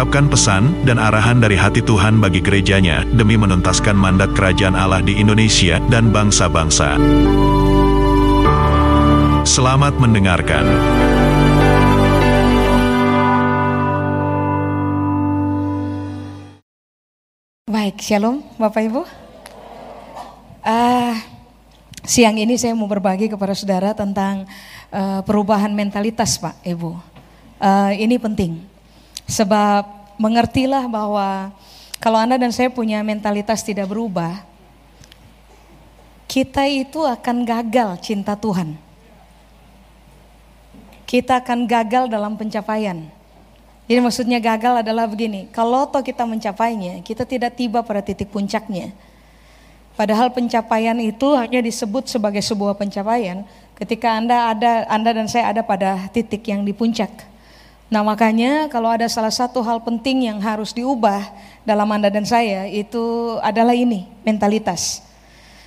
mengungkapkan pesan dan arahan dari hati Tuhan bagi gerejanya demi menuntaskan mandat kerajaan Allah di Indonesia dan bangsa-bangsa. Selamat mendengarkan. Baik, shalom Bapak Ibu. Uh, siang ini saya mau berbagi kepada saudara tentang uh, perubahan mentalitas Pak Ibu. Uh, ini penting, sebab mengertilah bahwa kalau Anda dan saya punya mentalitas tidak berubah, kita itu akan gagal cinta Tuhan. Kita akan gagal dalam pencapaian. Jadi maksudnya gagal adalah begini, kalau toh kita mencapainya, kita tidak tiba pada titik puncaknya. Padahal pencapaian itu hanya disebut sebagai sebuah pencapaian ketika Anda ada Anda dan saya ada pada titik yang di puncak. Nah, makanya kalau ada salah satu hal penting yang harus diubah dalam Anda dan saya itu adalah ini, mentalitas.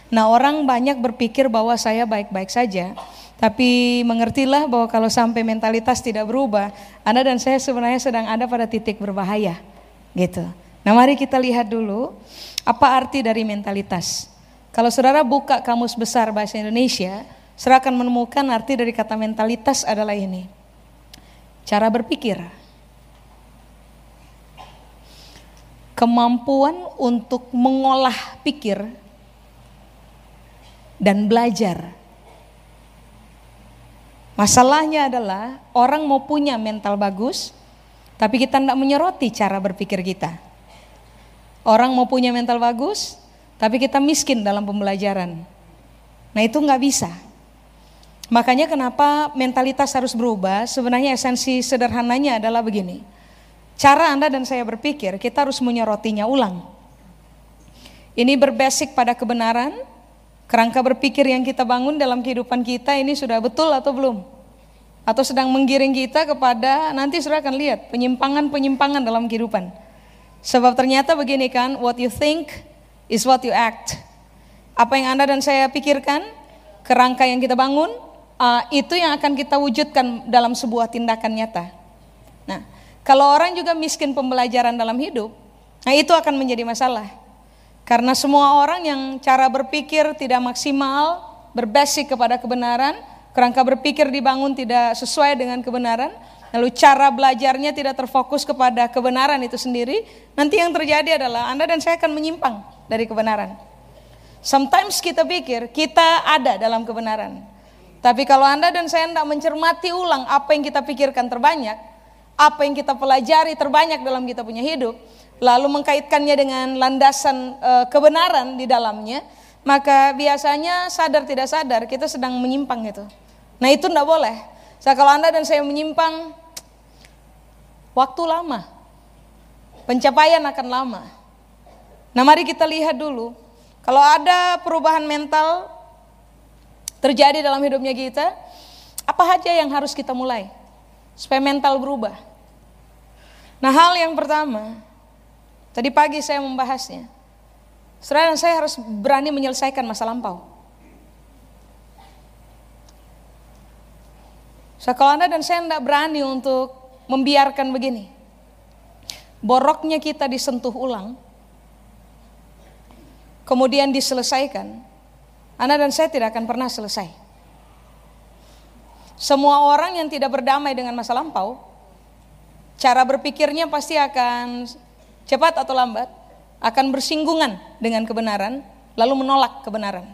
Nah, orang banyak berpikir bahwa saya baik-baik saja, tapi mengertilah bahwa kalau sampai mentalitas tidak berubah, Anda dan saya sebenarnya sedang ada pada titik berbahaya. Gitu. Nah, mari kita lihat dulu apa arti dari mentalitas. Kalau saudara buka kamus besar bahasa Indonesia, saudara akan menemukan arti dari kata mentalitas adalah ini. Cara berpikir. Kemampuan untuk mengolah pikir dan belajar Masalahnya adalah orang mau punya mental bagus, tapi kita tidak menyoroti cara berpikir kita. Orang mau punya mental bagus, tapi kita miskin dalam pembelajaran. Nah itu nggak bisa. Makanya kenapa mentalitas harus berubah, sebenarnya esensi sederhananya adalah begini. Cara Anda dan saya berpikir, kita harus menyorotinya ulang. Ini berbasic pada kebenaran, Kerangka berpikir yang kita bangun dalam kehidupan kita ini sudah betul atau belum? Atau sedang menggiring kita kepada nanti sudah akan lihat penyimpangan-penyimpangan dalam kehidupan. Sebab ternyata begini kan, what you think is what you act. Apa yang Anda dan saya pikirkan, kerangka yang kita bangun, uh, itu yang akan kita wujudkan dalam sebuah tindakan nyata. Nah, kalau orang juga miskin pembelajaran dalam hidup, nah itu akan menjadi masalah. Karena semua orang yang cara berpikir tidak maksimal, berbasic kepada kebenaran, kerangka berpikir dibangun tidak sesuai dengan kebenaran, lalu cara belajarnya tidak terfokus kepada kebenaran itu sendiri, nanti yang terjadi adalah Anda dan saya akan menyimpang dari kebenaran. Sometimes kita pikir kita ada dalam kebenaran. Tapi kalau Anda dan saya tidak mencermati ulang apa yang kita pikirkan terbanyak, apa yang kita pelajari terbanyak dalam kita punya hidup, lalu mengkaitkannya dengan landasan e, kebenaran di dalamnya, maka biasanya sadar tidak sadar kita sedang menyimpang itu. Nah itu tidak boleh. Saya kalau Anda dan saya menyimpang, waktu lama, pencapaian akan lama. Nah mari kita lihat dulu, kalau ada perubahan mental terjadi dalam hidupnya kita, apa saja yang harus kita mulai supaya mental berubah? Nah hal yang pertama, Tadi pagi saya membahasnya. Dan saya harus berani menyelesaikan masa lampau. So, kalau Anda dan saya tidak berani untuk membiarkan begini. Boroknya kita disentuh ulang. Kemudian diselesaikan. Anda dan saya tidak akan pernah selesai. Semua orang yang tidak berdamai dengan masa lampau, cara berpikirnya pasti akan cepat atau lambat akan bersinggungan dengan kebenaran lalu menolak kebenaran.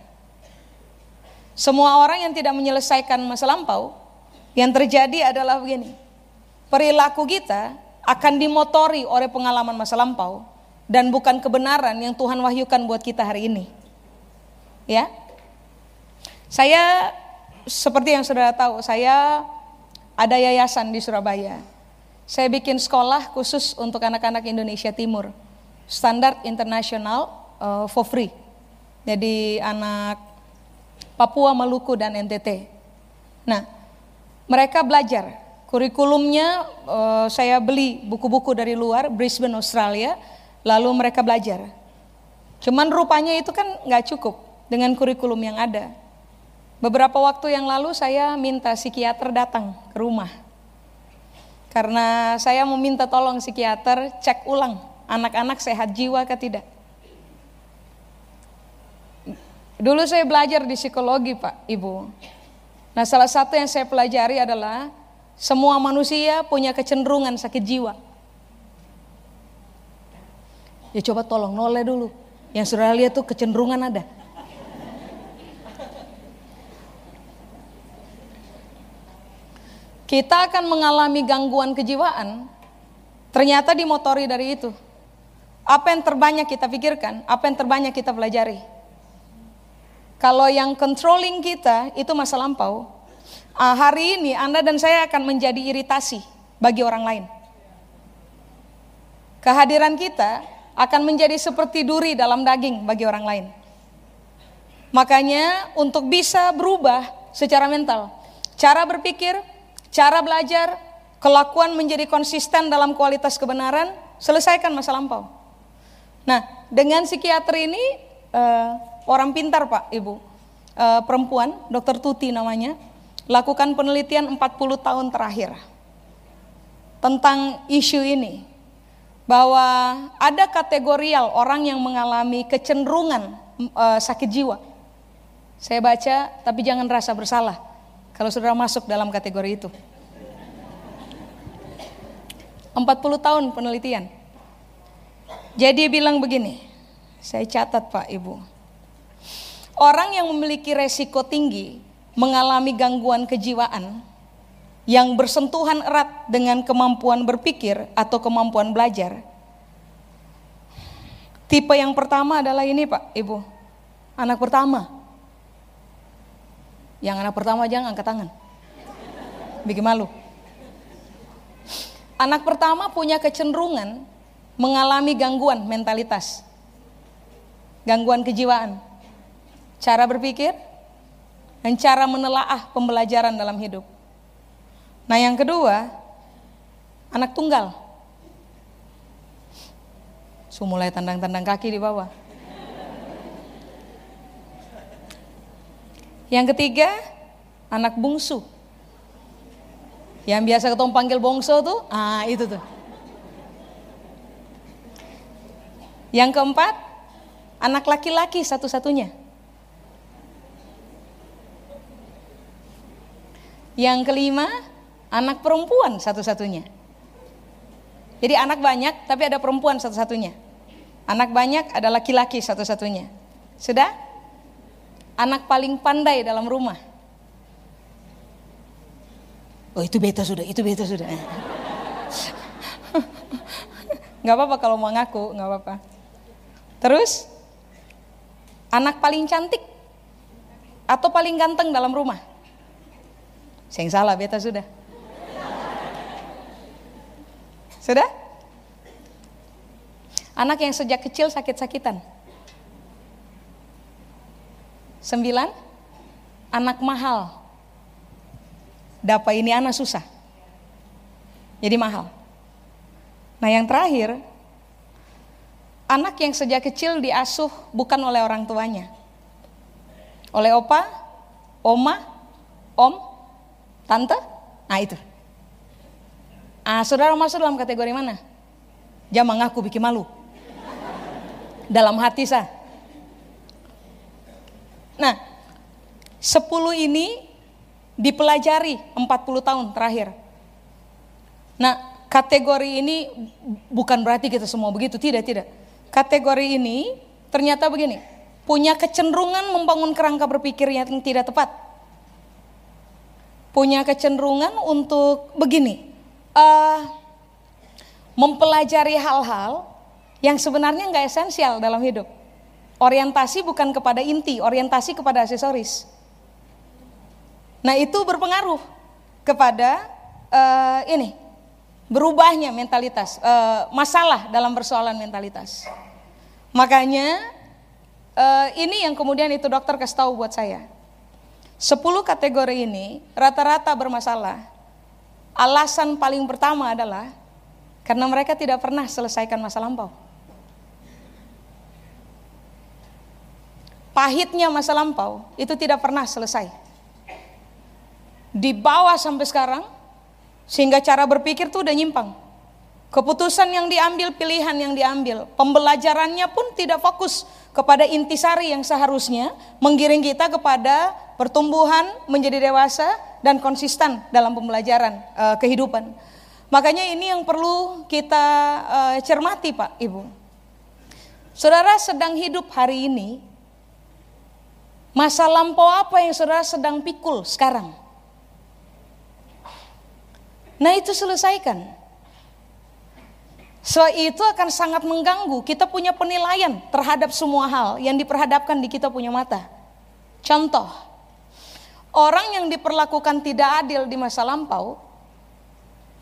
Semua orang yang tidak menyelesaikan masa lampau yang terjadi adalah begini. Perilaku kita akan dimotori oleh pengalaman masa lampau dan bukan kebenaran yang Tuhan wahyukan buat kita hari ini. Ya. Saya seperti yang Saudara tahu, saya ada yayasan di Surabaya saya bikin sekolah khusus untuk anak-anak Indonesia Timur, standar internasional uh, for free. Jadi anak Papua, Maluku dan NTT. Nah, mereka belajar. Kurikulumnya uh, saya beli buku-buku dari luar, Brisbane, Australia, lalu mereka belajar. Cuman rupanya itu kan nggak cukup dengan kurikulum yang ada. Beberapa waktu yang lalu saya minta psikiater datang ke rumah. Karena saya meminta tolong psikiater cek ulang anak-anak sehat jiwa ke tidak. Dulu saya belajar di psikologi Pak, Ibu. Nah salah satu yang saya pelajari adalah semua manusia punya kecenderungan sakit jiwa. Ya coba tolong noleh dulu. Yang sudah lihat tuh kecenderungan ada. Kita akan mengalami gangguan kejiwaan, ternyata dimotori dari itu. Apa yang terbanyak kita pikirkan, apa yang terbanyak kita pelajari. Kalau yang controlling kita itu masa lampau, uh, hari ini Anda dan saya akan menjadi iritasi bagi orang lain. Kehadiran kita akan menjadi seperti duri dalam daging bagi orang lain. Makanya untuk bisa berubah secara mental, cara berpikir, cara belajar, kelakuan menjadi konsisten dalam kualitas kebenaran, selesaikan masa lampau. Nah, dengan psikiater ini uh, orang pintar Pak, Ibu, uh, perempuan, dokter Tuti namanya, lakukan penelitian 40 tahun terakhir tentang isu ini bahwa ada kategorial orang yang mengalami kecenderungan e, sakit jiwa. Saya baca tapi jangan rasa bersalah kalau saudara masuk dalam kategori itu. 40 tahun penelitian. Jadi bilang begini, saya catat Pak Ibu. Orang yang memiliki resiko tinggi mengalami gangguan kejiwaan yang bersentuhan erat dengan kemampuan berpikir atau kemampuan belajar. Tipe yang pertama adalah ini Pak, Ibu. Anak pertama. Yang anak pertama jangan angkat tangan. Bikin malu. Anak pertama punya kecenderungan mengalami gangguan mentalitas. Gangguan kejiwaan. Cara berpikir, dan cara menelaah pembelajaran dalam hidup. Nah, yang kedua, anak tunggal. So, mulai tandang-tandang kaki di bawah. Yang ketiga, anak bungsu. Yang biasa ketemu panggil bongso tuh, ah itu tuh. Yang keempat, anak laki-laki satu-satunya. Yang kelima, anak perempuan satu-satunya. Jadi anak banyak tapi ada perempuan satu-satunya. Anak banyak ada laki-laki satu-satunya. Sudah? Anak paling pandai dalam rumah. Oh itu beta sudah, itu beta sudah. Gak apa-apa kalau mau ngaku, gak apa-apa. Terus, anak paling cantik atau paling ganteng dalam rumah? Saya yang salah, beta sudah. Sudah? Anak yang sejak kecil sakit-sakitan. Sembilan, anak mahal. Dapat ini anak susah. Jadi mahal. Nah yang terakhir, anak yang sejak kecil diasuh bukan oleh orang tuanya. Oleh opa, oma, om, Tante? Nah itu. Ah, saudara masuk dalam kategori mana? Jangan mengaku bikin malu. Dalam hati saya. Nah, 10 ini dipelajari 40 tahun terakhir. Nah, kategori ini bukan berarti kita semua begitu, tidak, tidak. Kategori ini ternyata begini, punya kecenderungan membangun kerangka berpikir yang tidak tepat punya kecenderungan untuk begini, uh, mempelajari hal-hal yang sebenarnya nggak esensial dalam hidup. Orientasi bukan kepada inti, orientasi kepada aksesoris. Nah itu berpengaruh kepada uh, ini berubahnya mentalitas, uh, masalah dalam persoalan mentalitas. Makanya uh, ini yang kemudian itu dokter kasih tahu buat saya. 10 kategori ini rata-rata bermasalah. Alasan paling pertama adalah karena mereka tidak pernah selesaikan masa lampau. Pahitnya masa lampau itu tidak pernah selesai. Dibawa sampai sekarang sehingga cara berpikir tuh udah nyimpang. Keputusan yang diambil, pilihan yang diambil, pembelajarannya pun tidak fokus kepada intisari yang seharusnya menggiring kita kepada pertumbuhan menjadi dewasa dan konsisten dalam pembelajaran uh, kehidupan. Makanya ini yang perlu kita uh, cermati Pak Ibu. Saudara sedang hidup hari ini, masa lampau apa yang saudara sedang pikul sekarang? Nah itu selesaikan. So itu akan sangat mengganggu. Kita punya penilaian terhadap semua hal yang diperhadapkan di kita punya mata. Contoh, orang yang diperlakukan tidak adil di masa lampau,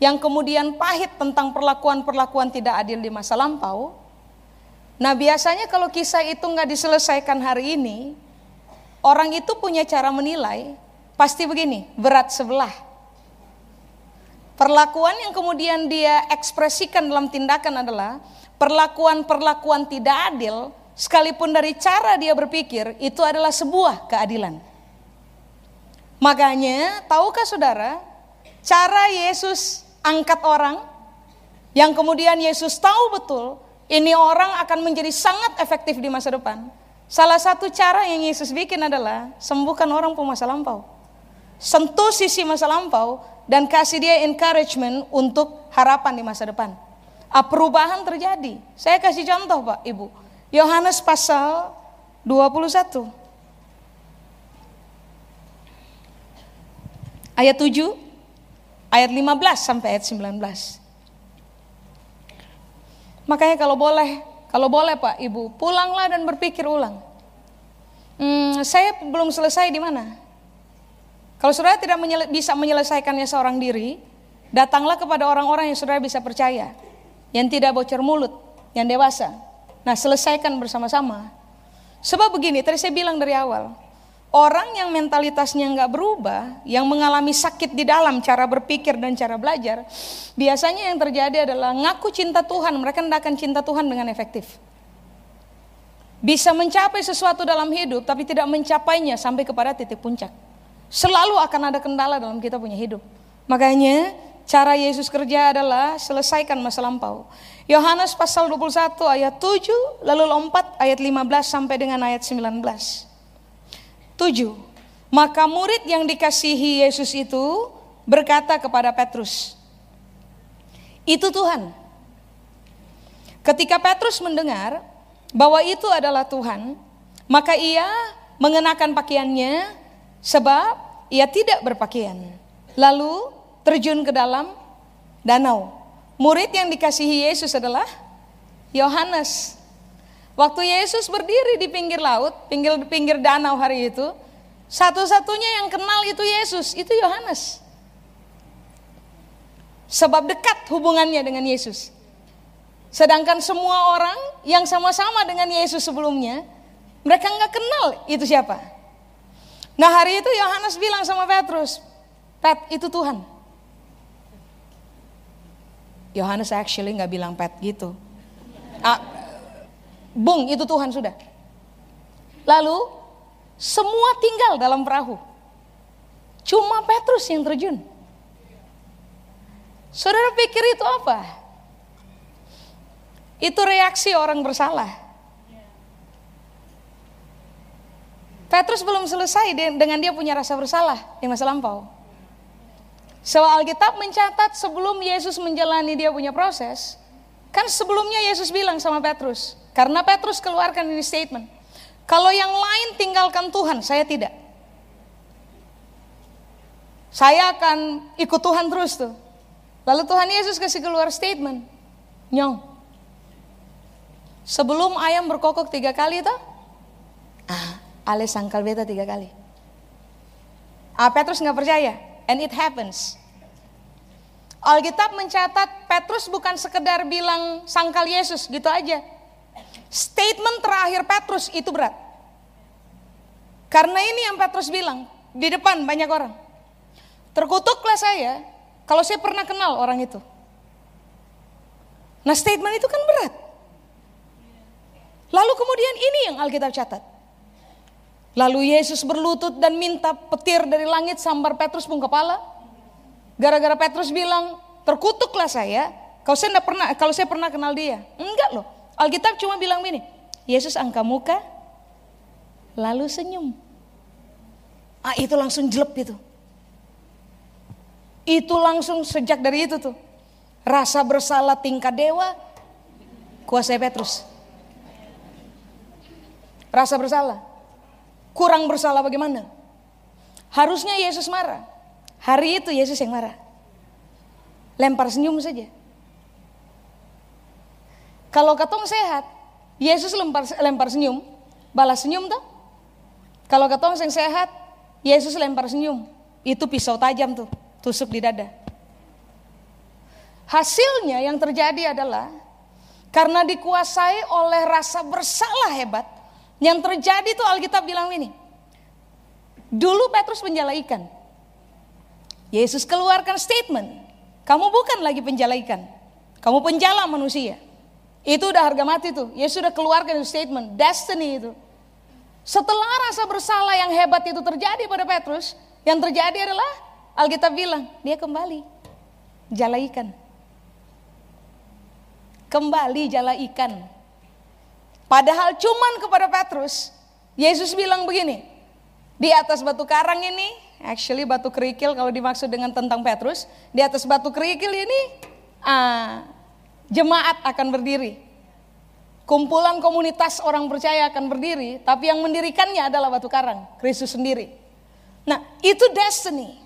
yang kemudian pahit tentang perlakuan-perlakuan tidak adil di masa lampau. Nah biasanya kalau kisah itu nggak diselesaikan hari ini, orang itu punya cara menilai, pasti begini, berat sebelah Perlakuan yang kemudian dia ekspresikan dalam tindakan adalah perlakuan-perlakuan tidak adil, sekalipun dari cara dia berpikir, itu adalah sebuah keadilan. Makanya, tahukah saudara, cara Yesus angkat orang, yang kemudian Yesus tahu betul, ini orang akan menjadi sangat efektif di masa depan. Salah satu cara yang Yesus bikin adalah sembuhkan orang pemasa lampau. Sentuh sisi masa lampau, dan kasih dia encouragement untuk harapan di masa depan. Ah, perubahan terjadi. Saya kasih contoh Pak Ibu. Yohanes pasal 21. Ayat 7, ayat 15 sampai ayat 19. Makanya kalau boleh, kalau boleh Pak Ibu, pulanglah dan berpikir ulang. Hmm, saya belum selesai di mana? Kalau saudara tidak menyele bisa menyelesaikannya seorang diri, datanglah kepada orang-orang yang saudara bisa percaya, yang tidak bocor mulut, yang dewasa. Nah, selesaikan bersama-sama. Sebab begini, tadi saya bilang dari awal, orang yang mentalitasnya nggak berubah, yang mengalami sakit di dalam cara berpikir dan cara belajar, biasanya yang terjadi adalah ngaku cinta Tuhan, mereka tidak akan cinta Tuhan dengan efektif. Bisa mencapai sesuatu dalam hidup, tapi tidak mencapainya sampai kepada titik puncak. Selalu akan ada kendala dalam kita punya hidup. Makanya cara Yesus kerja adalah selesaikan masa lampau. Yohanes pasal 21 ayat 7 lalu lompat ayat 15 sampai dengan ayat 19. 7. Maka murid yang dikasihi Yesus itu berkata kepada Petrus, "Itu Tuhan." Ketika Petrus mendengar bahwa itu adalah Tuhan, maka ia mengenakan pakaiannya Sebab ia tidak berpakaian. Lalu terjun ke dalam danau. Murid yang dikasihi Yesus adalah Yohanes. Waktu Yesus berdiri di pinggir laut, pinggir pinggir danau hari itu, satu-satunya yang kenal itu Yesus, itu Yohanes. Sebab dekat hubungannya dengan Yesus. Sedangkan semua orang yang sama-sama dengan Yesus sebelumnya, mereka nggak kenal itu siapa. Nah hari itu Yohanes bilang sama Petrus, Pet itu Tuhan. Yohanes actually nggak bilang Pet gitu. Ah, bung itu Tuhan sudah. Lalu semua tinggal dalam perahu. Cuma Petrus yang terjun. Saudara pikir itu apa? Itu reaksi orang bersalah. Petrus belum selesai dengan dia punya rasa bersalah di masa lampau. Soal Alkitab mencatat sebelum Yesus menjalani dia punya proses, kan sebelumnya Yesus bilang sama Petrus, karena Petrus keluarkan ini statement, kalau yang lain tinggalkan Tuhan, saya tidak. Saya akan ikut Tuhan terus tuh. Lalu Tuhan Yesus kasih keluar statement, nyong. Sebelum ayam berkokok tiga kali tuh, ah, Ale sangkal beta tiga kali. Ah, Petrus nggak percaya, and it happens. Alkitab mencatat Petrus bukan sekedar bilang sangkal Yesus gitu aja. Statement terakhir Petrus itu berat. Karena ini yang Petrus bilang di depan banyak orang. Terkutuklah saya kalau saya pernah kenal orang itu. Nah statement itu kan berat. Lalu kemudian ini yang Alkitab catat. Lalu Yesus berlutut dan minta petir dari langit sambar Petrus pun kepala. Gara-gara Petrus bilang, terkutuklah saya. Kalau saya pernah, kalau saya pernah kenal dia, enggak loh. Alkitab cuma bilang begini, Yesus angkat muka, lalu senyum. Ah itu langsung jelek itu. Itu langsung sejak dari itu tuh. Rasa bersalah tingkat dewa, kuasai Petrus. Rasa bersalah. Kurang bersalah bagaimana? Harusnya Yesus marah. Hari itu Yesus yang marah. Lempar senyum saja. Kalau katong sehat, Yesus lempar, lempar senyum, balas senyum tuh. Kalau katong yang sehat, Yesus lempar senyum. Itu pisau tajam tuh, tusuk di dada. Hasilnya yang terjadi adalah karena dikuasai oleh rasa bersalah hebat, yang terjadi tuh Alkitab bilang ini. Dulu Petrus penjala ikan. Yesus keluarkan statement, kamu bukan lagi penjala ikan, kamu penjala manusia. Itu udah harga mati tuh. Yesus sudah keluarkan statement, destiny itu. Setelah rasa bersalah yang hebat itu terjadi pada Petrus, yang terjadi adalah Alkitab bilang, dia kembali jala ikan. Kembali jala ikan. Padahal cuman kepada Petrus, Yesus bilang begini, di atas batu karang ini, actually batu kerikil kalau dimaksud dengan tentang Petrus, di atas batu kerikil ini, ah, jemaat akan berdiri. Kumpulan komunitas orang percaya akan berdiri, tapi yang mendirikannya adalah batu karang, Kristus sendiri. Nah, itu destiny.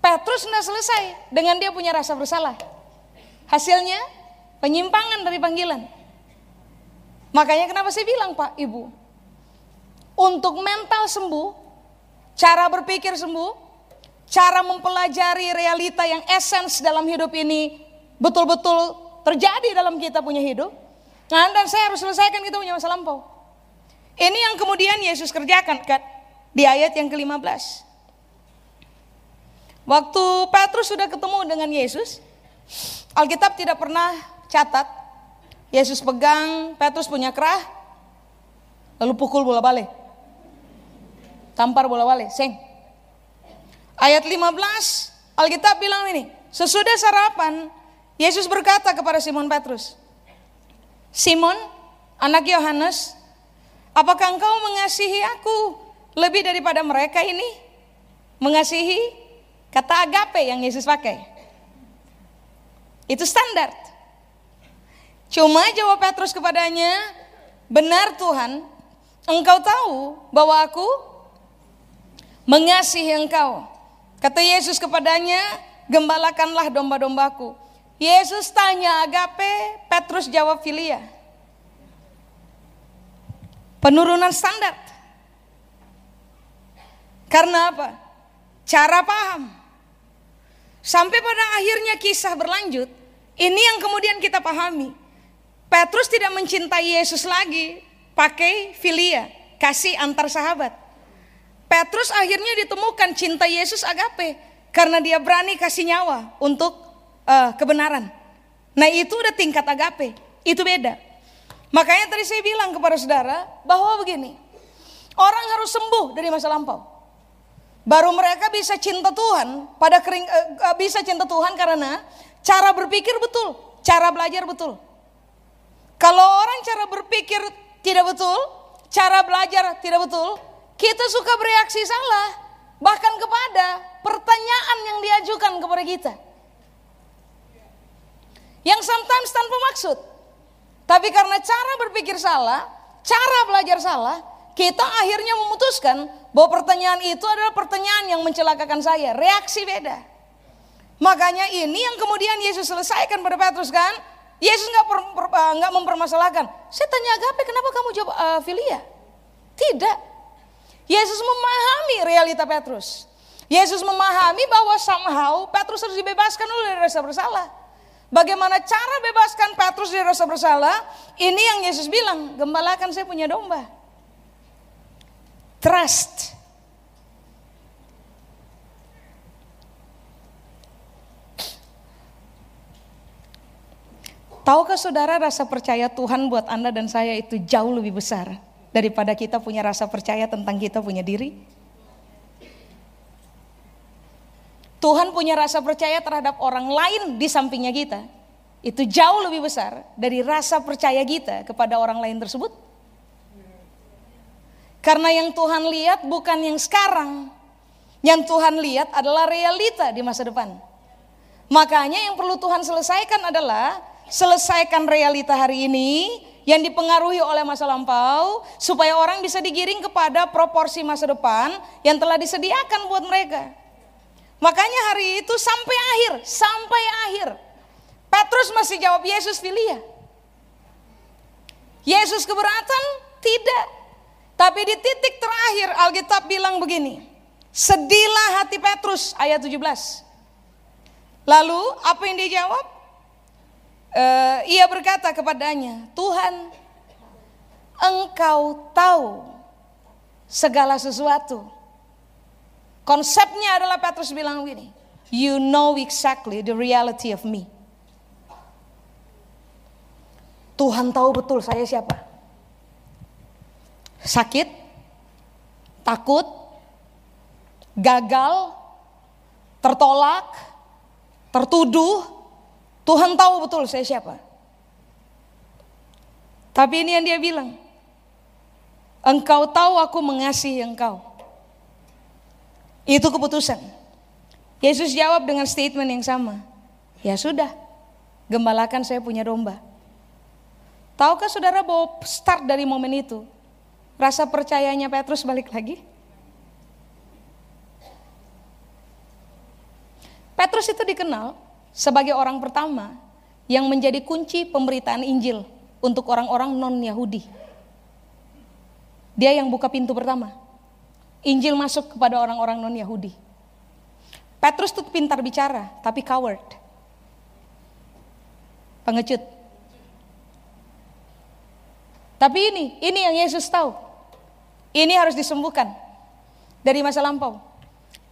Petrus sudah selesai dengan dia punya rasa bersalah. Hasilnya penyimpangan dari panggilan. Makanya kenapa saya bilang Pak, Ibu, untuk mental sembuh, cara berpikir sembuh, cara mempelajari realita yang esens dalam hidup ini betul-betul terjadi dalam kita punya hidup, Nah, dan saya harus selesaikan kita punya masa lampau. Ini yang kemudian Yesus kerjakan kan di ayat yang ke-15. Waktu Petrus sudah ketemu dengan Yesus, Alkitab tidak pernah catat Yesus pegang Petrus punya kerah lalu pukul bola balik. Tampar bola balik, seng. Ayat 15 Alkitab bilang ini, sesudah sarapan Yesus berkata kepada Simon Petrus, Simon, anak Yohanes, apakah engkau mengasihi aku lebih daripada mereka ini? Mengasihi kata agape yang Yesus pakai. Itu standar. Cuma jawab Petrus kepadanya, benar Tuhan, engkau tahu bahwa aku mengasihi engkau. Kata Yesus kepadanya, gembalakanlah domba-dombaku. Yesus tanya agape, Petrus jawab filia. Penurunan standar. Karena apa? Cara paham. Sampai pada akhirnya kisah berlanjut, ini yang kemudian kita pahami. Petrus tidak mencintai Yesus lagi pakai filia, kasih antar sahabat. Petrus akhirnya ditemukan cinta Yesus agape karena dia berani kasih nyawa untuk uh, kebenaran. Nah itu udah tingkat agape, itu beda. Makanya tadi saya bilang kepada saudara bahwa begini, orang harus sembuh dari masa lampau. Baru mereka bisa cinta Tuhan pada kering, uh, bisa cinta Tuhan karena cara berpikir betul, cara belajar betul. Kalau orang cara berpikir tidak betul, cara belajar tidak betul, kita suka bereaksi salah, bahkan kepada pertanyaan yang diajukan kepada kita. Yang sometimes tanpa maksud. Tapi karena cara berpikir salah, cara belajar salah, kita akhirnya memutuskan bahwa pertanyaan itu adalah pertanyaan yang mencelakakan saya. Reaksi beda. Makanya ini yang kemudian Yesus selesaikan pada Petrus kan. Yesus nggak eh, nggak mempermasalahkan. Saya tanya agape, kenapa kamu jawab uh, filia? Tidak. Yesus memahami realita Petrus. Yesus memahami bahwa somehow Petrus harus dibebaskan dulu dari rasa bersalah. Bagaimana cara bebaskan Petrus dari rasa bersalah? Ini yang Yesus bilang, gembalakan saya punya domba. Trust. Tahukah saudara rasa percaya Tuhan buat Anda dan saya itu jauh lebih besar daripada kita punya rasa percaya tentang kita punya diri? Tuhan punya rasa percaya terhadap orang lain di sampingnya kita. Itu jauh lebih besar dari rasa percaya kita kepada orang lain tersebut. Karena yang Tuhan lihat bukan yang sekarang. Yang Tuhan lihat adalah realita di masa depan. Makanya yang perlu Tuhan selesaikan adalah selesaikan realita hari ini yang dipengaruhi oleh masa lampau supaya orang bisa digiring kepada proporsi masa depan yang telah disediakan buat mereka. Makanya hari itu sampai akhir, sampai akhir. Petrus masih jawab Yesus filia. Yesus keberatan? Tidak. Tapi di titik terakhir Alkitab bilang begini. Sedihlah hati Petrus ayat 17. Lalu apa yang dia jawab? Uh, ia berkata kepadanya, Tuhan engkau tahu segala sesuatu. Konsepnya adalah Petrus bilang begini, you know exactly the reality of me. Tuhan tahu betul saya siapa sakit, takut, gagal, tertolak, tertuduh, Tuhan tahu betul saya siapa. Tapi ini yang dia bilang, engkau tahu aku mengasihi engkau. Itu keputusan. Yesus jawab dengan statement yang sama. Ya sudah, gembalakan saya punya domba. Tahukah saudara bahwa start dari momen itu Rasa percayanya Petrus balik lagi. Petrus itu dikenal sebagai orang pertama yang menjadi kunci pemberitaan Injil untuk orang-orang non-Yahudi. Dia yang buka pintu pertama. Injil masuk kepada orang-orang non-Yahudi. Petrus tuh pintar bicara, tapi coward. Pengecut. Tapi ini, ini yang Yesus tahu. Ini harus disembuhkan dari masa lampau.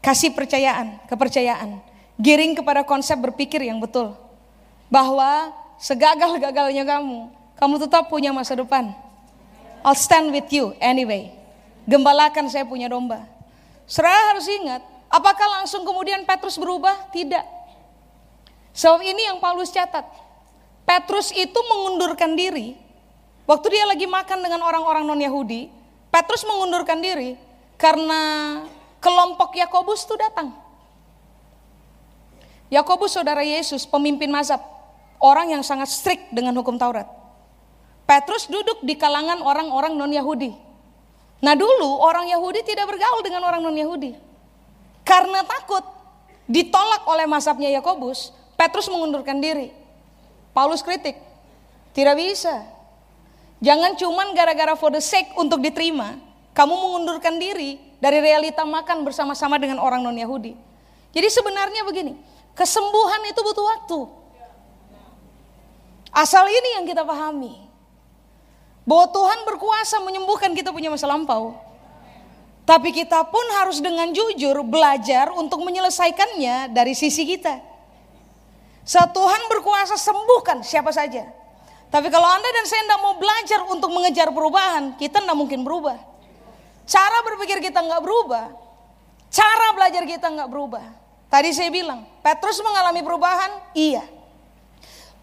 Kasih percayaan, kepercayaan. Giring kepada konsep berpikir yang betul. Bahwa segagal-gagalnya kamu, kamu tetap punya masa depan. I'll stand with you anyway. Gembalakan saya punya domba. Serah harus ingat, apakah langsung kemudian Petrus berubah? Tidak. Sebab ini yang Paulus catat. Petrus itu mengundurkan diri. Waktu dia lagi makan dengan orang-orang non-Yahudi, Petrus mengundurkan diri karena kelompok Yakobus itu datang. Yakobus saudara Yesus, pemimpin mazhab, orang yang sangat strict dengan hukum Taurat. Petrus duduk di kalangan orang-orang non-Yahudi. Nah dulu orang Yahudi tidak bergaul dengan orang non-Yahudi. Karena takut ditolak oleh mazhabnya Yakobus, Petrus mengundurkan diri. Paulus kritik, tidak bisa. Jangan cuman gara-gara for the sake untuk diterima, kamu mengundurkan diri dari realita makan bersama-sama dengan orang non-Yahudi. Jadi sebenarnya begini, kesembuhan itu butuh waktu. Asal ini yang kita pahami. Bahwa Tuhan berkuasa menyembuhkan kita punya masa lampau. Tapi kita pun harus dengan jujur belajar untuk menyelesaikannya dari sisi kita. Saat Tuhan berkuasa sembuhkan siapa saja. Tapi kalau Anda dan saya tidak mau belajar untuk mengejar perubahan, kita tidak mungkin berubah. Cara berpikir kita nggak berubah, cara belajar kita nggak berubah. Tadi saya bilang, Petrus mengalami perubahan, iya.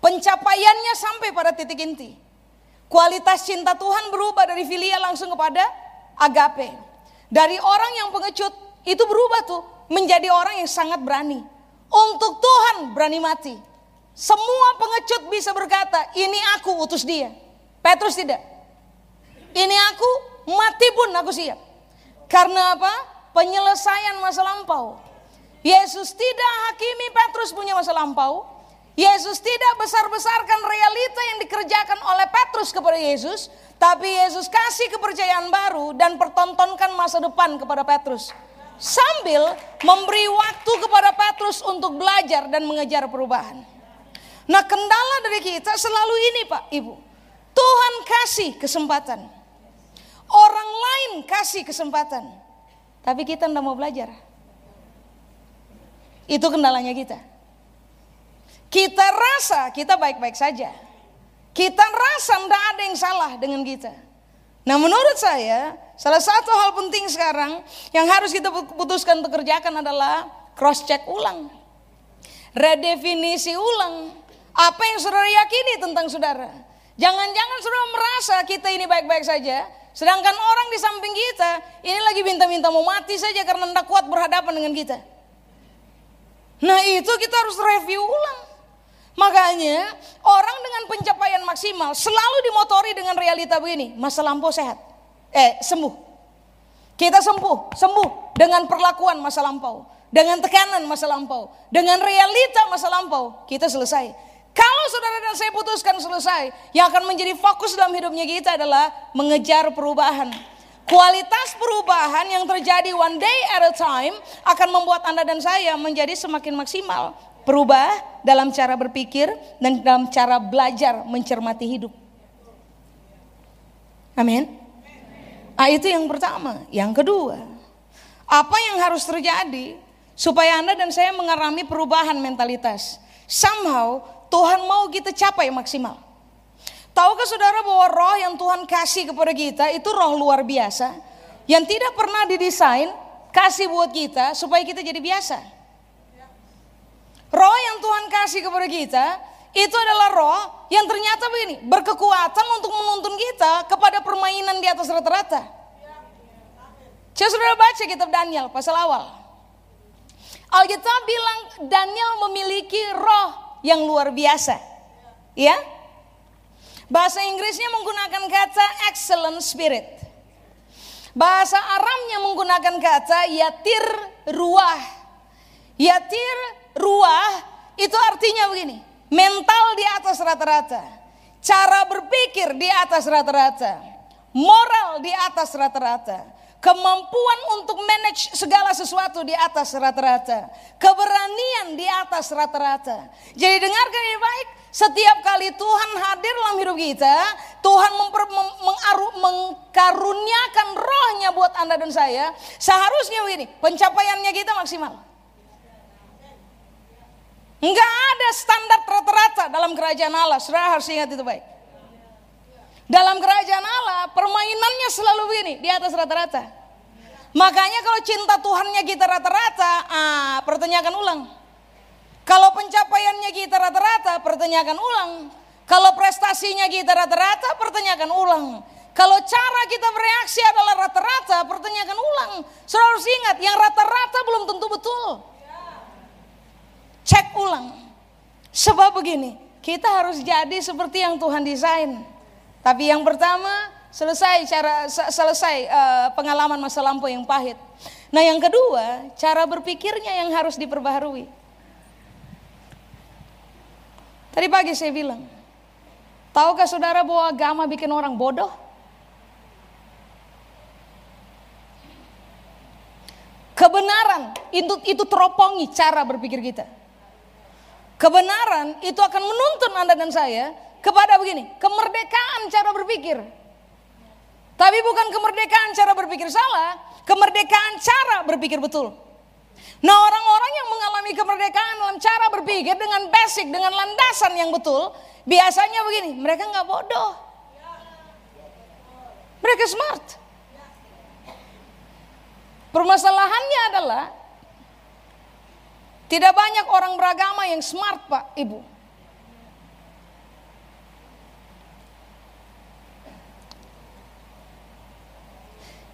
Pencapaiannya sampai pada titik inti. Kualitas cinta Tuhan berubah dari filia langsung kepada agape. Dari orang yang pengecut, itu berubah tuh menjadi orang yang sangat berani. Untuk Tuhan berani mati. Semua pengecut bisa berkata, ini aku utus dia. Petrus tidak. Ini aku, mati pun aku siap. Karena apa? Penyelesaian masa lampau. Yesus tidak hakimi Petrus punya masa lampau. Yesus tidak besar-besarkan realita yang dikerjakan oleh Petrus kepada Yesus. Tapi Yesus kasih kepercayaan baru dan pertontonkan masa depan kepada Petrus. Sambil memberi waktu kepada Petrus untuk belajar dan mengejar perubahan. Nah kendala dari kita selalu ini Pak Ibu. Tuhan kasih kesempatan. Orang lain kasih kesempatan. Tapi kita tidak mau belajar. Itu kendalanya kita. Kita rasa kita baik-baik saja. Kita rasa tidak ada yang salah dengan kita. Nah menurut saya salah satu hal penting sekarang yang harus kita putuskan untuk kerjakan adalah cross check ulang. Redefinisi ulang. Apa yang saudara yakini tentang saudara. Jangan-jangan saudara merasa kita ini baik-baik saja. Sedangkan orang di samping kita ini lagi minta-minta mau mati saja karena tidak kuat berhadapan dengan kita. Nah itu kita harus review ulang. Makanya orang dengan pencapaian maksimal selalu dimotori dengan realita begini. Masa lampau sehat. Eh sembuh. Kita sembuh, sembuh dengan perlakuan masa lampau. Dengan tekanan masa lampau. Dengan realita masa lampau. Kita selesai. Kalau saudara dan saya putuskan selesai. Yang akan menjadi fokus dalam hidupnya kita adalah mengejar perubahan. Kualitas perubahan yang terjadi one day at a time akan membuat Anda dan saya menjadi semakin maksimal. Berubah dalam cara berpikir dan dalam cara belajar mencermati hidup. Amin. Ah, itu yang pertama. Yang kedua, apa yang harus terjadi supaya Anda dan saya mengalami perubahan mentalitas? Somehow Tuhan mau kita capai maksimal. Tahukah saudara bahwa roh yang Tuhan kasih kepada kita itu roh luar biasa. Yang tidak pernah didesain kasih buat kita supaya kita jadi biasa. Roh yang Tuhan kasih kepada kita itu adalah roh yang ternyata begini berkekuatan untuk menuntun kita kepada permainan di atas rata-rata. Saya sudah baca kitab Daniel pasal awal. Alkitab bilang Daniel memiliki roh yang luar biasa. Ya, Bahasa Inggrisnya menggunakan kata excellent spirit. Bahasa Aramnya menggunakan kata yatir ruah. Yatir ruah itu artinya begini, mental di atas rata-rata. Cara berpikir di atas rata-rata. Moral di atas rata-rata kemampuan untuk manage segala sesuatu di atas rata-rata, keberanian di atas rata-rata. Jadi dengarkan ini baik, setiap kali Tuhan hadir dalam hidup kita, Tuhan memper, mem, mengaru, mengkaruniakan rohnya buat Anda dan saya, seharusnya begini, pencapaiannya kita maksimal. Enggak ada standar rata-rata dalam kerajaan Allah, saudara harus ingat itu baik. Dalam kerajaan Allah, permainannya selalu begini, di atas rata-rata. Makanya kalau cinta Tuhannya kita rata-rata, ah, pertanyakan ulang. Kalau pencapaiannya kita rata-rata, pertanyakan ulang. Kalau prestasinya kita rata-rata, pertanyakan ulang. Kalau cara kita bereaksi adalah rata-rata, pertanyakan ulang. Saudara harus ingat, yang rata-rata belum tentu betul. Cek ulang. Sebab begini, kita harus jadi seperti yang Tuhan desain. Tapi yang pertama selesai cara selesai uh, pengalaman masa lampau yang pahit. Nah, yang kedua, cara berpikirnya yang harus diperbaharui. Tadi pagi saya bilang, tahukah saudara bahwa agama bikin orang bodoh? Kebenaran itu itu teropongi cara berpikir kita. Kebenaran itu akan menuntun Anda dan saya kepada begini, kemerdekaan cara berpikir. Tapi bukan kemerdekaan cara berpikir salah, kemerdekaan cara berpikir betul. Nah orang-orang yang mengalami kemerdekaan dalam cara berpikir dengan basic, dengan landasan yang betul, biasanya begini, mereka nggak bodoh. Mereka smart. Permasalahannya adalah tidak banyak orang beragama yang smart pak, ibu.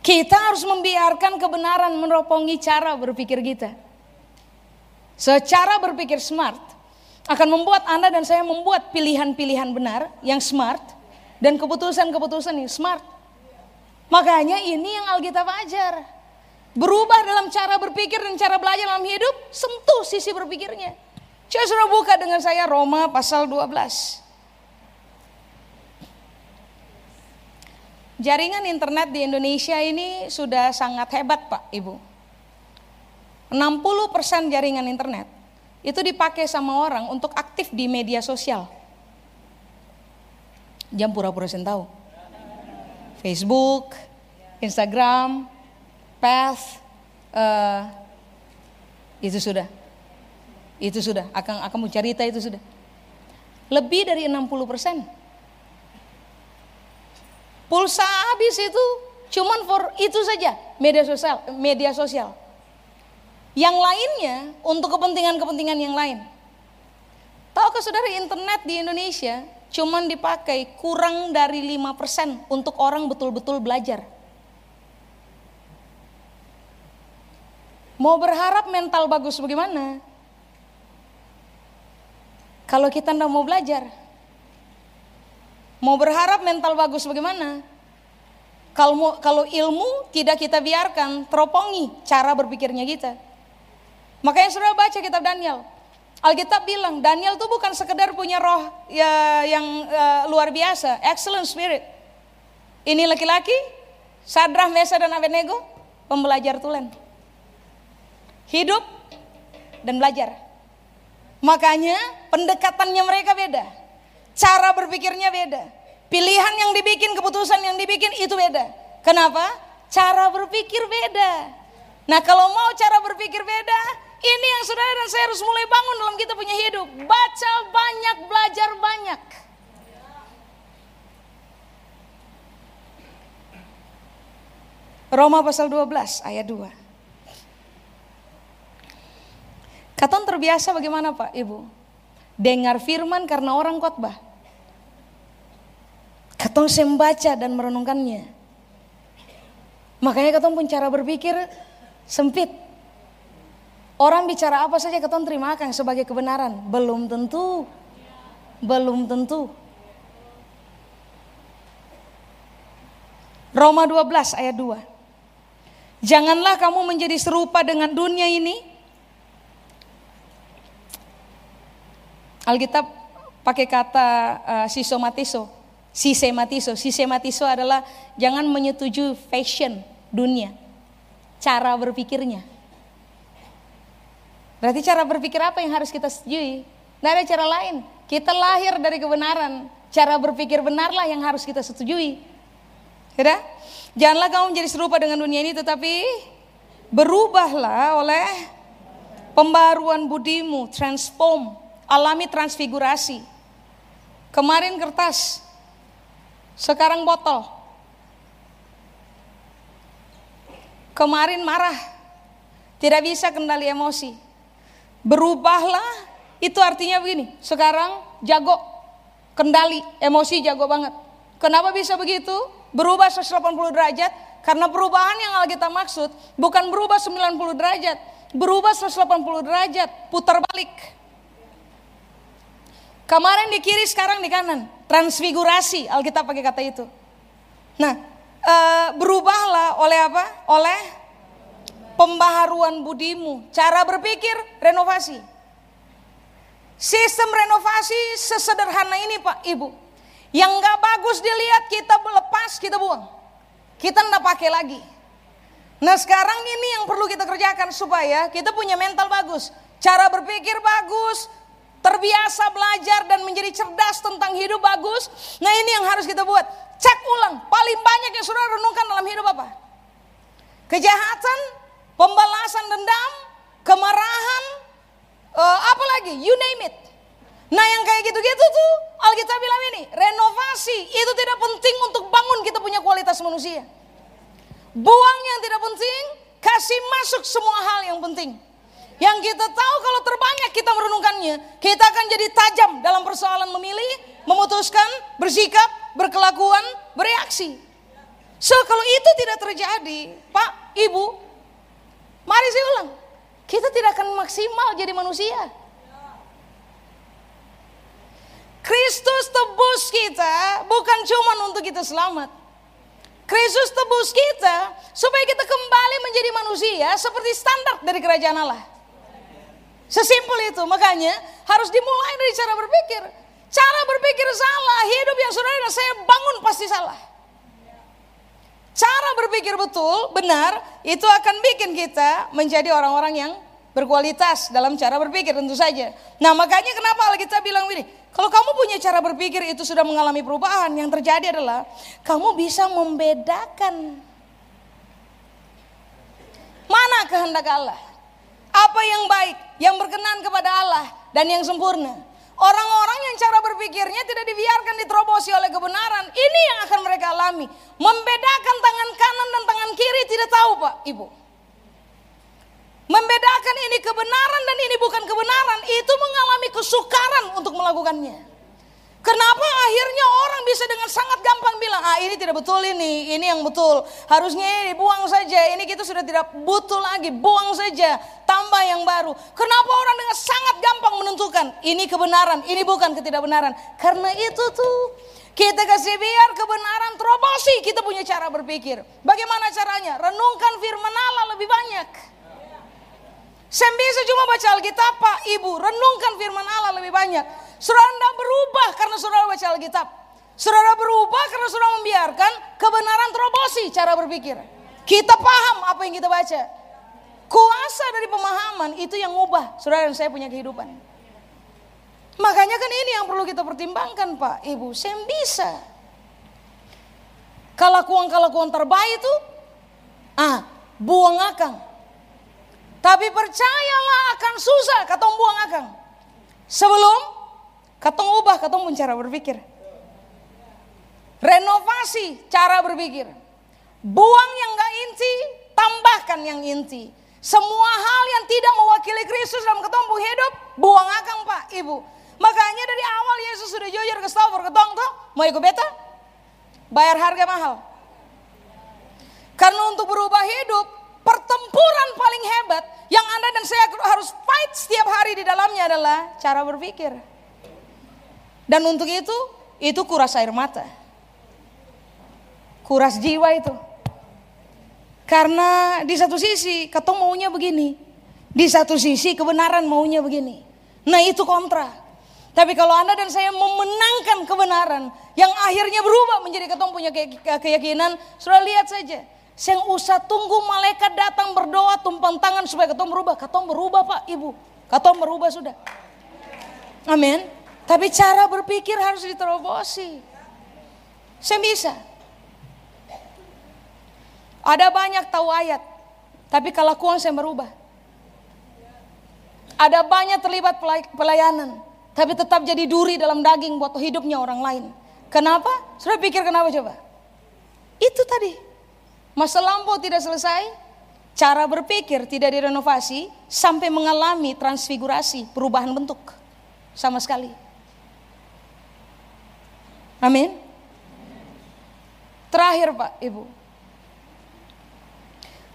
Kita harus membiarkan kebenaran meropongi cara berpikir kita. Secara berpikir smart akan membuat Anda dan saya membuat pilihan-pilihan benar yang smart dan keputusan-keputusan yang smart. Makanya ini yang Alkitab ajar. Berubah dalam cara berpikir dan cara belajar dalam hidup, sentuh sisi berpikirnya. Coba sudah buka dengan saya Roma pasal 12. Jaringan internet di Indonesia ini sudah sangat hebat Pak Ibu. 60% jaringan internet itu dipakai sama orang untuk aktif di media sosial. Jam pura-pura tahu. Facebook, Instagram, Path, uh, itu sudah. Itu sudah, akan akan mau cerita itu sudah. Lebih dari 60 persen. Pulsa habis itu cuman for itu saja media sosial, media sosial. Yang lainnya untuk kepentingan-kepentingan yang lain. Tahukah saudara internet di Indonesia cuman dipakai kurang dari 5% untuk orang betul-betul belajar. Mau berharap mental bagus bagaimana? Kalau kita tidak mau belajar. Mau berharap mental bagus bagaimana? Kalau kalau ilmu tidak kita biarkan teropongi cara berpikirnya kita. Makanya sudah baca kitab Daniel. Alkitab bilang Daniel itu bukan sekedar punya roh ya, yang uh, luar biasa, excellent spirit. Ini laki-laki, Sadrah, Mesa dan Abednego, pembelajar tulen. Hidup dan belajar. Makanya pendekatannya mereka beda. Cara berpikirnya beda. Pilihan yang dibikin, keputusan yang dibikin itu beda. Kenapa? Cara berpikir beda. Nah kalau mau cara berpikir beda, ini yang saudara dan saya harus mulai bangun dalam kita punya hidup. Baca banyak, belajar banyak. Roma pasal 12 ayat 2. Katon terbiasa bagaimana Pak Ibu? Dengar firman karena orang khotbah. Katon sembaca dan merenungkannya. Makanya katon pun cara berpikir sempit. Orang bicara apa saja keton terima akan sebagai kebenaran. Belum tentu. Belum tentu. Roma 12 ayat 2. Janganlah kamu menjadi serupa dengan dunia ini. Alkitab pakai kata uh, sisematiso. Sisematiso. Sisematiso adalah jangan menyetujui fashion dunia. Cara berpikirnya. Berarti cara berpikir apa yang harus kita setujui? Tidak ada cara lain. Kita lahir dari kebenaran. Cara berpikir benarlah yang harus kita setujui. Ya? Janganlah kamu menjadi serupa dengan dunia ini tetapi berubahlah oleh pembaruan budimu, transform, alami transfigurasi. Kemarin kertas, sekarang botol. Kemarin marah, tidak bisa kendali emosi. Berubahlah itu artinya begini. Sekarang jago kendali emosi jago banget. Kenapa bisa begitu? Berubah 180 derajat karena perubahan yang kita maksud bukan berubah 90 derajat, berubah 180 derajat, putar balik. Kemarin di kiri, sekarang di kanan. Transfigurasi, Alkitab pakai kata itu. Nah, e, berubahlah oleh apa? Oleh pembaharuan budimu, cara berpikir, renovasi. Sistem renovasi sesederhana ini Pak Ibu. Yang nggak bagus dilihat kita lepas, kita buang. Kita nggak pakai lagi. Nah sekarang ini yang perlu kita kerjakan supaya kita punya mental bagus. Cara berpikir bagus, terbiasa belajar dan menjadi cerdas tentang hidup bagus. Nah ini yang harus kita buat. Cek ulang, paling banyak yang sudah renungkan dalam hidup apa? Kejahatan, pembalasan dendam, kemarahan, uh, apa lagi, you name it. Nah yang kayak gitu-gitu tuh Alkitab bilang ini, renovasi itu tidak penting untuk bangun kita punya kualitas manusia. Buang yang tidak penting, kasih masuk semua hal yang penting. Yang kita tahu kalau terbanyak kita merenungkannya, kita akan jadi tajam dalam persoalan memilih, memutuskan, bersikap, berkelakuan, bereaksi. So kalau itu tidak terjadi, Pak, Ibu, Mari saya ulang, kita tidak akan maksimal jadi manusia. Kristus tebus kita bukan cuma untuk kita selamat. Kristus tebus kita supaya kita kembali menjadi manusia seperti standar dari kerajaan Allah. Sesimpel itu, makanya harus dimulai dari cara berpikir. Cara berpikir salah, hidup yang saudara saya bangun pasti salah. Cara berpikir betul, benar, itu akan bikin kita menjadi orang-orang yang berkualitas dalam cara berpikir tentu saja. Nah makanya kenapa kita bilang ini, kalau kamu punya cara berpikir itu sudah mengalami perubahan, yang terjadi adalah kamu bisa membedakan Mana kehendak Allah? Apa yang baik, yang berkenan kepada Allah dan yang sempurna. Orang-orang yang cara berpikirnya tidak dibiarkan diterobosi oleh kebenaran. Ini yang akan mereka alami. Membedakan tangan kanan dan tangan kiri tidak tahu Pak, Ibu. Membedakan ini kebenaran dan ini bukan kebenaran. Itu mengalami kesukaran untuk melakukannya. Kenapa akhirnya orang bisa dengan sangat gampang bilang, ah ini tidak betul ini, ini yang betul. Harusnya ini buang saja, ini kita sudah tidak butuh lagi, buang saja, tambah yang baru. Kenapa orang dengan sangat gampang menentukan, ini kebenaran, ini bukan ketidakbenaran. Karena itu tuh, kita kasih biar kebenaran terobosi, kita punya cara berpikir. Bagaimana caranya? Renungkan firman Allah lebih banyak. Saya bisa cuma baca Alkitab, Pak, Ibu, renungkan firman Allah lebih banyak. Saudara Anda berubah karena saudara baca Alkitab. Saudara berubah karena saudara membiarkan kebenaran terobosi cara berpikir. Kita paham apa yang kita baca. Kuasa dari pemahaman itu yang ubah saudara dan saya punya kehidupan. Makanya kan ini yang perlu kita pertimbangkan Pak, Ibu. Saya bisa. Kalakuan-kalakuan terbaik itu, ah, buang akang. Tapi percayalah akan susah kata buang akang. Sebelum Katong ubah, katong pun cara berpikir. Renovasi cara berpikir. Buang yang gak inti, tambahkan yang inti. Semua hal yang tidak mewakili Kristus dalam ketong hidup, buang akan pak, ibu. Makanya dari awal Yesus sudah jujur ke Stafford, ketong tuh, mau ikut beta? Bayar harga mahal. Karena untuk berubah hidup, pertempuran paling hebat yang Anda dan saya harus fight setiap hari di dalamnya adalah cara berpikir. Dan untuk itu, itu kuras air mata. Kuras jiwa itu. Karena di satu sisi ketong maunya begini. Di satu sisi kebenaran maunya begini. Nah itu kontra. Tapi kalau Anda dan saya memenangkan kebenaran yang akhirnya berubah menjadi ketong punya keyakinan, sudah lihat saja. Saya usah tunggu malaikat datang berdoa tumpang tangan supaya ketong berubah. Ketong berubah Pak, Ibu. Ketong berubah sudah. Amin. Tapi cara berpikir harus diterobosi. Saya bisa. Ada banyak tahu ayat, tapi kelakuan saya berubah. Ada banyak terlibat pelayanan, tapi tetap jadi duri dalam daging buat hidupnya orang lain. Kenapa? Sudah pikir kenapa coba? Itu tadi. Masa lampau tidak selesai, cara berpikir tidak direnovasi sampai mengalami transfigurasi, perubahan bentuk sama sekali. Amin. Terakhir Pak, Ibu.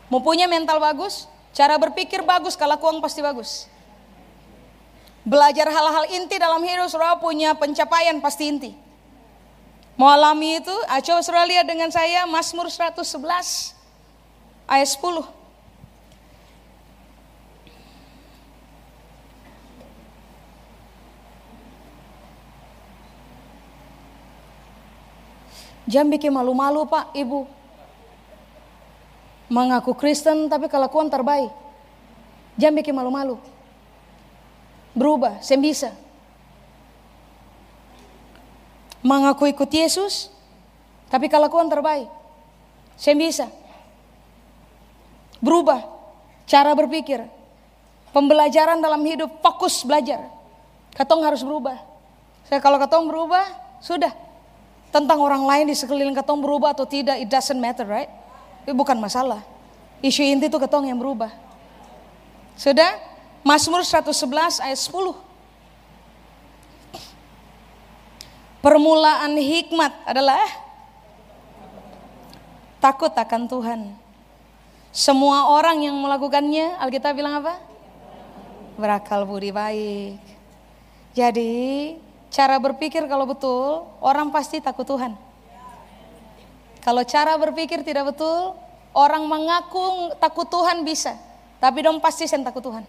Mau punya mental bagus, cara berpikir bagus, kelakuan pasti bagus. Belajar hal-hal inti dalam hidup, saudara punya pencapaian pasti inti. Mau alami itu, ah, coba saudara lihat dengan saya Mazmur 111 ayat 10. Jangan bikin malu-malu pak, ibu. Mengaku Kristen tapi kelakuan terbaik. Jangan bikin malu-malu. Berubah, saya bisa. Mengaku ikut Yesus, tapi kelakuan terbaik. Saya bisa. Berubah, cara berpikir. Pembelajaran dalam hidup, fokus belajar. Katong harus berubah. Saya kalau katong berubah, sudah tentang orang lain di sekeliling ketong berubah atau tidak, it doesn't matter, right? Itu bukan masalah. Isu inti itu ketong yang berubah. Sudah? Mazmur 111 ayat 10. Permulaan hikmat adalah takut akan Tuhan. Semua orang yang melakukannya, Alkitab bilang apa? Berakal budi baik. Jadi Cara berpikir kalau betul, orang pasti takut Tuhan. Kalau cara berpikir tidak betul, orang mengaku takut Tuhan bisa. Tapi dong pasti saya takut Tuhan.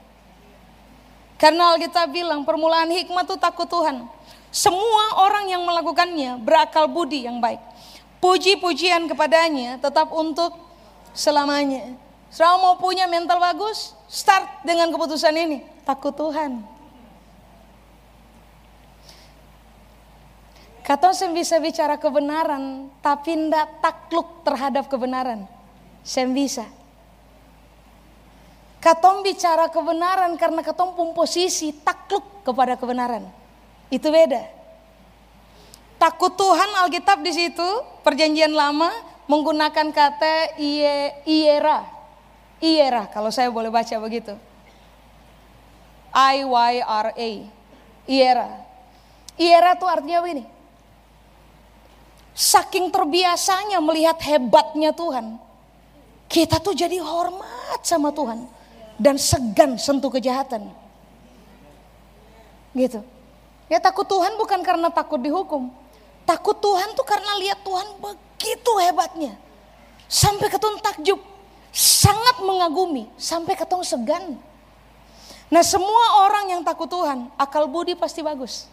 Karena Alkitab bilang permulaan hikmat itu takut Tuhan. Semua orang yang melakukannya berakal budi yang baik. Puji-pujian kepadanya tetap untuk selamanya. Selama mau punya mental bagus, start dengan keputusan ini. Takut Tuhan. Saya bisa bicara kebenaran, tapi tidak takluk terhadap kebenaran. Saya bisa. Katong bicara kebenaran karena katong pun posisi takluk kepada kebenaran. Itu beda. Takut Tuhan Alkitab di situ perjanjian lama menggunakan kata iye, iera. Iera kalau saya boleh baca begitu. I Y R A. Iera. Iera itu artinya begini. Saking terbiasanya melihat hebatnya Tuhan. Kita tuh jadi hormat sama Tuhan. Dan segan sentuh kejahatan. Gitu. Ya takut Tuhan bukan karena takut dihukum. Takut Tuhan tuh karena lihat Tuhan begitu hebatnya. Sampai ketun takjub. Sangat mengagumi. Sampai ketong segan. Nah semua orang yang takut Tuhan, akal budi pasti bagus.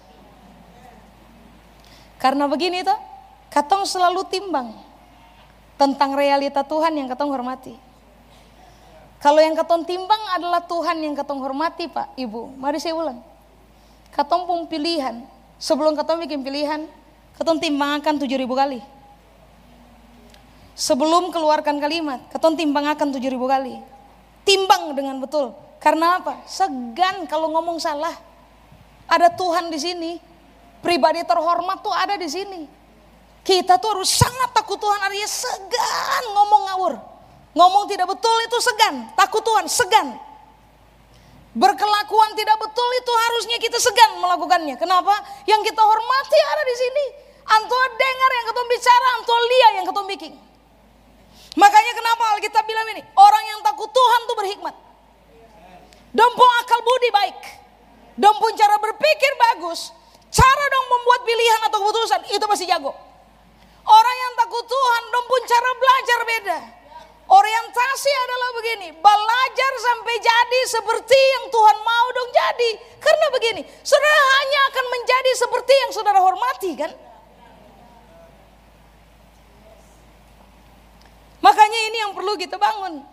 Karena begini tuh, katong selalu timbang tentang realita Tuhan yang katong hormati. Kalau yang katong timbang adalah Tuhan yang katong hormati Pak, Ibu. Mari saya ulang. Katong pun pilihan. Sebelum katong bikin pilihan, katong timbangkan tujuh ribu kali. Sebelum keluarkan kalimat, katong timbangkan tujuh ribu kali. Timbang dengan betul. Karena apa? Segan kalau ngomong salah. Ada Tuhan di sini. Pribadi terhormat tuh ada di sini. Kita tuh harus sangat takut Tuhan artinya segan ngomong ngawur. Ngomong tidak betul itu segan, takut Tuhan, segan. Berkelakuan tidak betul itu harusnya kita segan melakukannya. Kenapa? Yang kita hormati ada di sini. Antua dengar yang ketum bicara, antua lihat yang ketum bikin. Makanya kenapa Alkitab bilang ini, orang yang takut Tuhan tuh berhikmat. Dompong akal budi baik. Dompong cara berpikir bagus. Cara dong membuat pilihan atau keputusan itu pasti jago. Tuhan dong pun cara belajar beda. Orientasi adalah begini, belajar sampai jadi seperti yang Tuhan mau dong jadi. Karena begini, saudara hanya akan menjadi seperti yang saudara hormati kan. Makanya ini yang perlu kita bangun.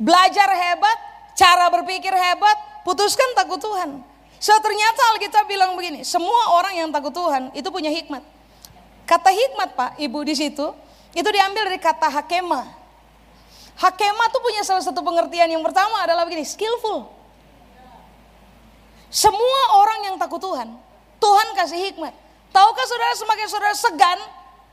Belajar hebat, cara berpikir hebat, putuskan takut Tuhan. So ternyata Alkitab bilang begini, semua orang yang takut Tuhan itu punya hikmat. Kata hikmat Pak, Ibu di situ, itu diambil dari kata hakema. Hakema tuh punya salah satu pengertian yang pertama adalah begini, skillful. Semua orang yang takut Tuhan, Tuhan kasih hikmat. Tahukah saudara semakin saudara segan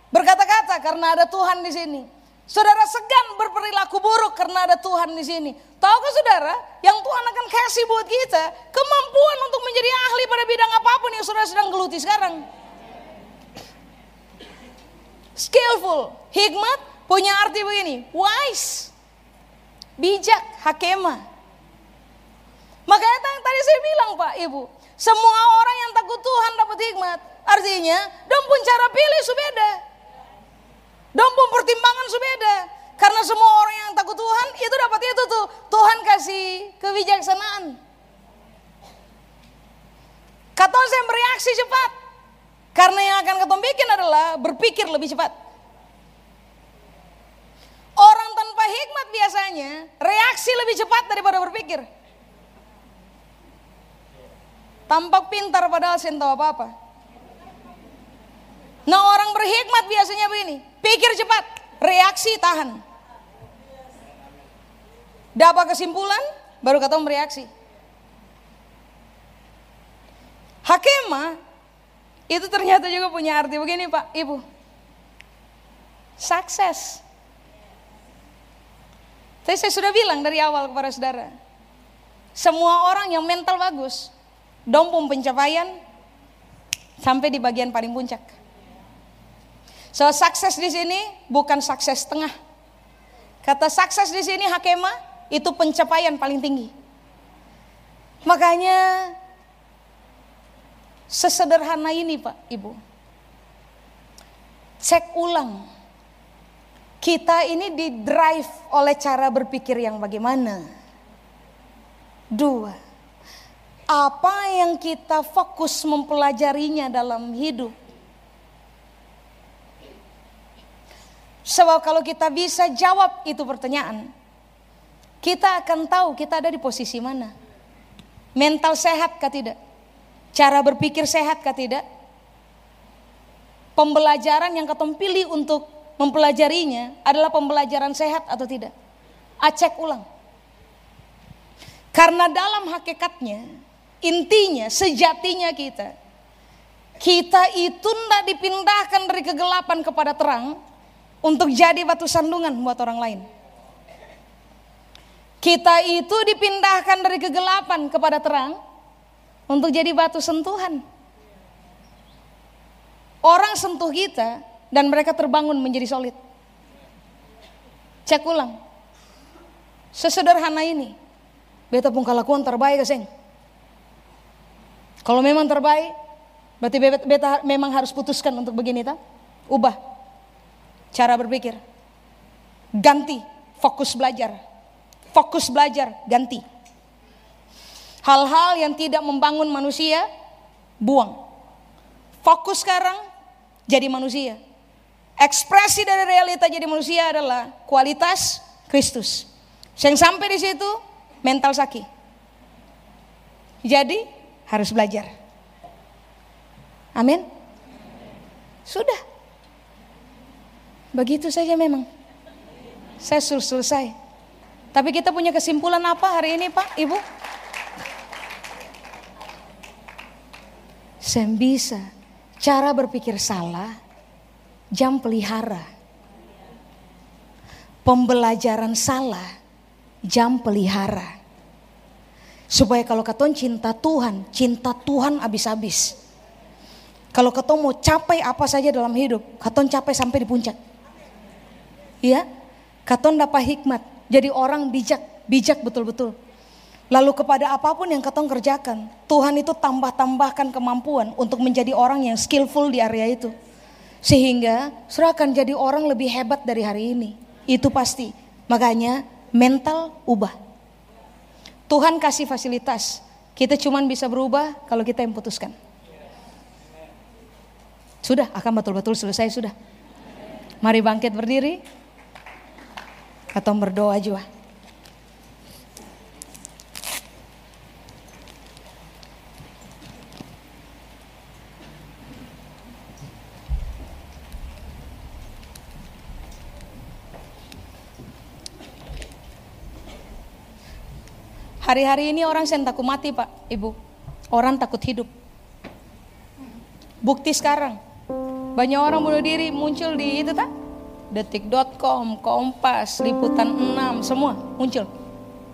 berkata-kata karena ada Tuhan di sini. Saudara segan berperilaku buruk karena ada Tuhan di sini. Tahukah saudara, yang Tuhan akan kasih buat kita kemampuan untuk menjadi ahli pada bidang apa pun yang saudara sedang geluti sekarang. Skillful, hikmat punya arti begini, wise, bijak, hakema. Makanya tadi saya bilang Pak Ibu, semua orang yang takut Tuhan dapat hikmat. Artinya, dong pun cara pilih subeda. Dong pun pertimbangan subeda. Karena semua orang yang takut Tuhan itu dapat itu tuh. Tuhan kasih kebijaksanaan. Kata saya bereaksi cepat. Karena yang akan ketemu bikin adalah berpikir lebih cepat. Orang tanpa hikmat biasanya reaksi lebih cepat daripada berpikir. Tampak pintar padahal saya tahu apa-apa. Nah orang berhikmat biasanya begini, pikir cepat, reaksi tahan. Dapat kesimpulan, baru ketemu bereaksi. Hakimah itu ternyata juga punya arti begini Pak, Ibu. Sukses. Tapi saya sudah bilang dari awal kepada saudara. Semua orang yang mental bagus, dompung pencapaian sampai di bagian paling puncak. So sukses di sini bukan sukses tengah. Kata sukses di sini hakema itu pencapaian paling tinggi. Makanya Sesederhana ini Pak, Ibu. Cek ulang. Kita ini di drive oleh cara berpikir yang bagaimana. Dua, apa yang kita fokus mempelajarinya dalam hidup. Sebab kalau kita bisa jawab itu pertanyaan, kita akan tahu kita ada di posisi mana. Mental sehat kah tidak? Cara berpikir sehat kah tidak? Pembelajaran yang ketemu pilih untuk mempelajarinya adalah pembelajaran sehat atau tidak? Acek ulang. Karena dalam hakikatnya, intinya, sejatinya kita, kita itu tidak dipindahkan dari kegelapan kepada terang untuk jadi batu sandungan buat orang lain. Kita itu dipindahkan dari kegelapan kepada terang untuk jadi batu sentuhan. Orang sentuh kita dan mereka terbangun menjadi solid. Cek ulang. Sesederhana ini. Beta pun kalakuan terbaik keseng. Kalau memang terbaik, berarti beta, memang harus putuskan untuk begini tak? Ubah cara berpikir. Ganti fokus belajar. Fokus belajar ganti. Hal-hal yang tidak membangun manusia buang. Fokus sekarang jadi manusia. Ekspresi dari realita jadi manusia adalah kualitas Kristus. Yang sampai di situ mental sakit. Jadi harus belajar. Amin. Sudah. Begitu saja memang. Saya suruh selesai. Tapi kita punya kesimpulan apa hari ini Pak, Ibu? Saya bisa cara berpikir salah, jam pelihara. Pembelajaran salah, jam pelihara. Supaya kalau katon cinta Tuhan, cinta Tuhan habis-habis. Kalau katon mau capai apa saja dalam hidup, katon capai sampai di puncak. Iya, katon dapat hikmat, jadi orang bijak, bijak betul-betul. Lalu kepada apa pun yang katon kerjakan, Tuhan itu tambah-tambahkan kemampuan untuk menjadi orang yang skillful di area itu. Sehingga surah akan jadi orang lebih hebat dari hari ini. Itu pasti. Makanya mental ubah. Tuhan kasih fasilitas. Kita cuma bisa berubah kalau kita yang putuskan. Sudah, akan betul-betul selesai sudah. Mari bangkit berdiri. Atau berdoa juga. Hari-hari ini orang saya takut mati pak, ibu. Orang takut hidup. Bukti sekarang, banyak orang bunuh diri muncul di itu tak? Detik.com, Kompas, Liputan 6, semua muncul.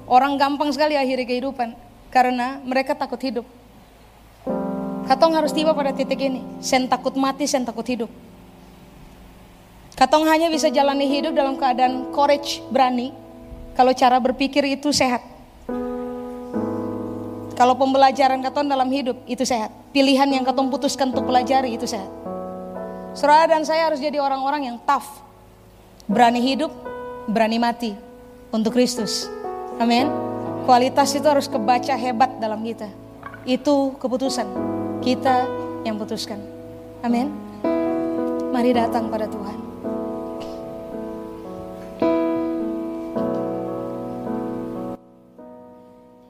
Orang gampang sekali akhiri kehidupan karena mereka takut hidup. Katong harus tiba pada titik ini. Sen takut mati, sen takut hidup. Katong hanya bisa jalani hidup dalam keadaan courage, berani. Kalau cara berpikir itu sehat. Kalau pembelajaran katon dalam hidup itu sehat. Pilihan yang katon putuskan untuk pelajari itu sehat. Surah dan saya harus jadi orang-orang yang tough. Berani hidup, berani mati untuk Kristus. Amin. Kualitas itu harus kebaca hebat dalam kita. Itu keputusan. Kita yang putuskan. Amin. Mari datang pada Tuhan.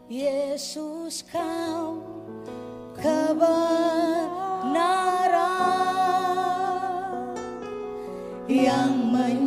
Yesus kau kebenaran yang menyerah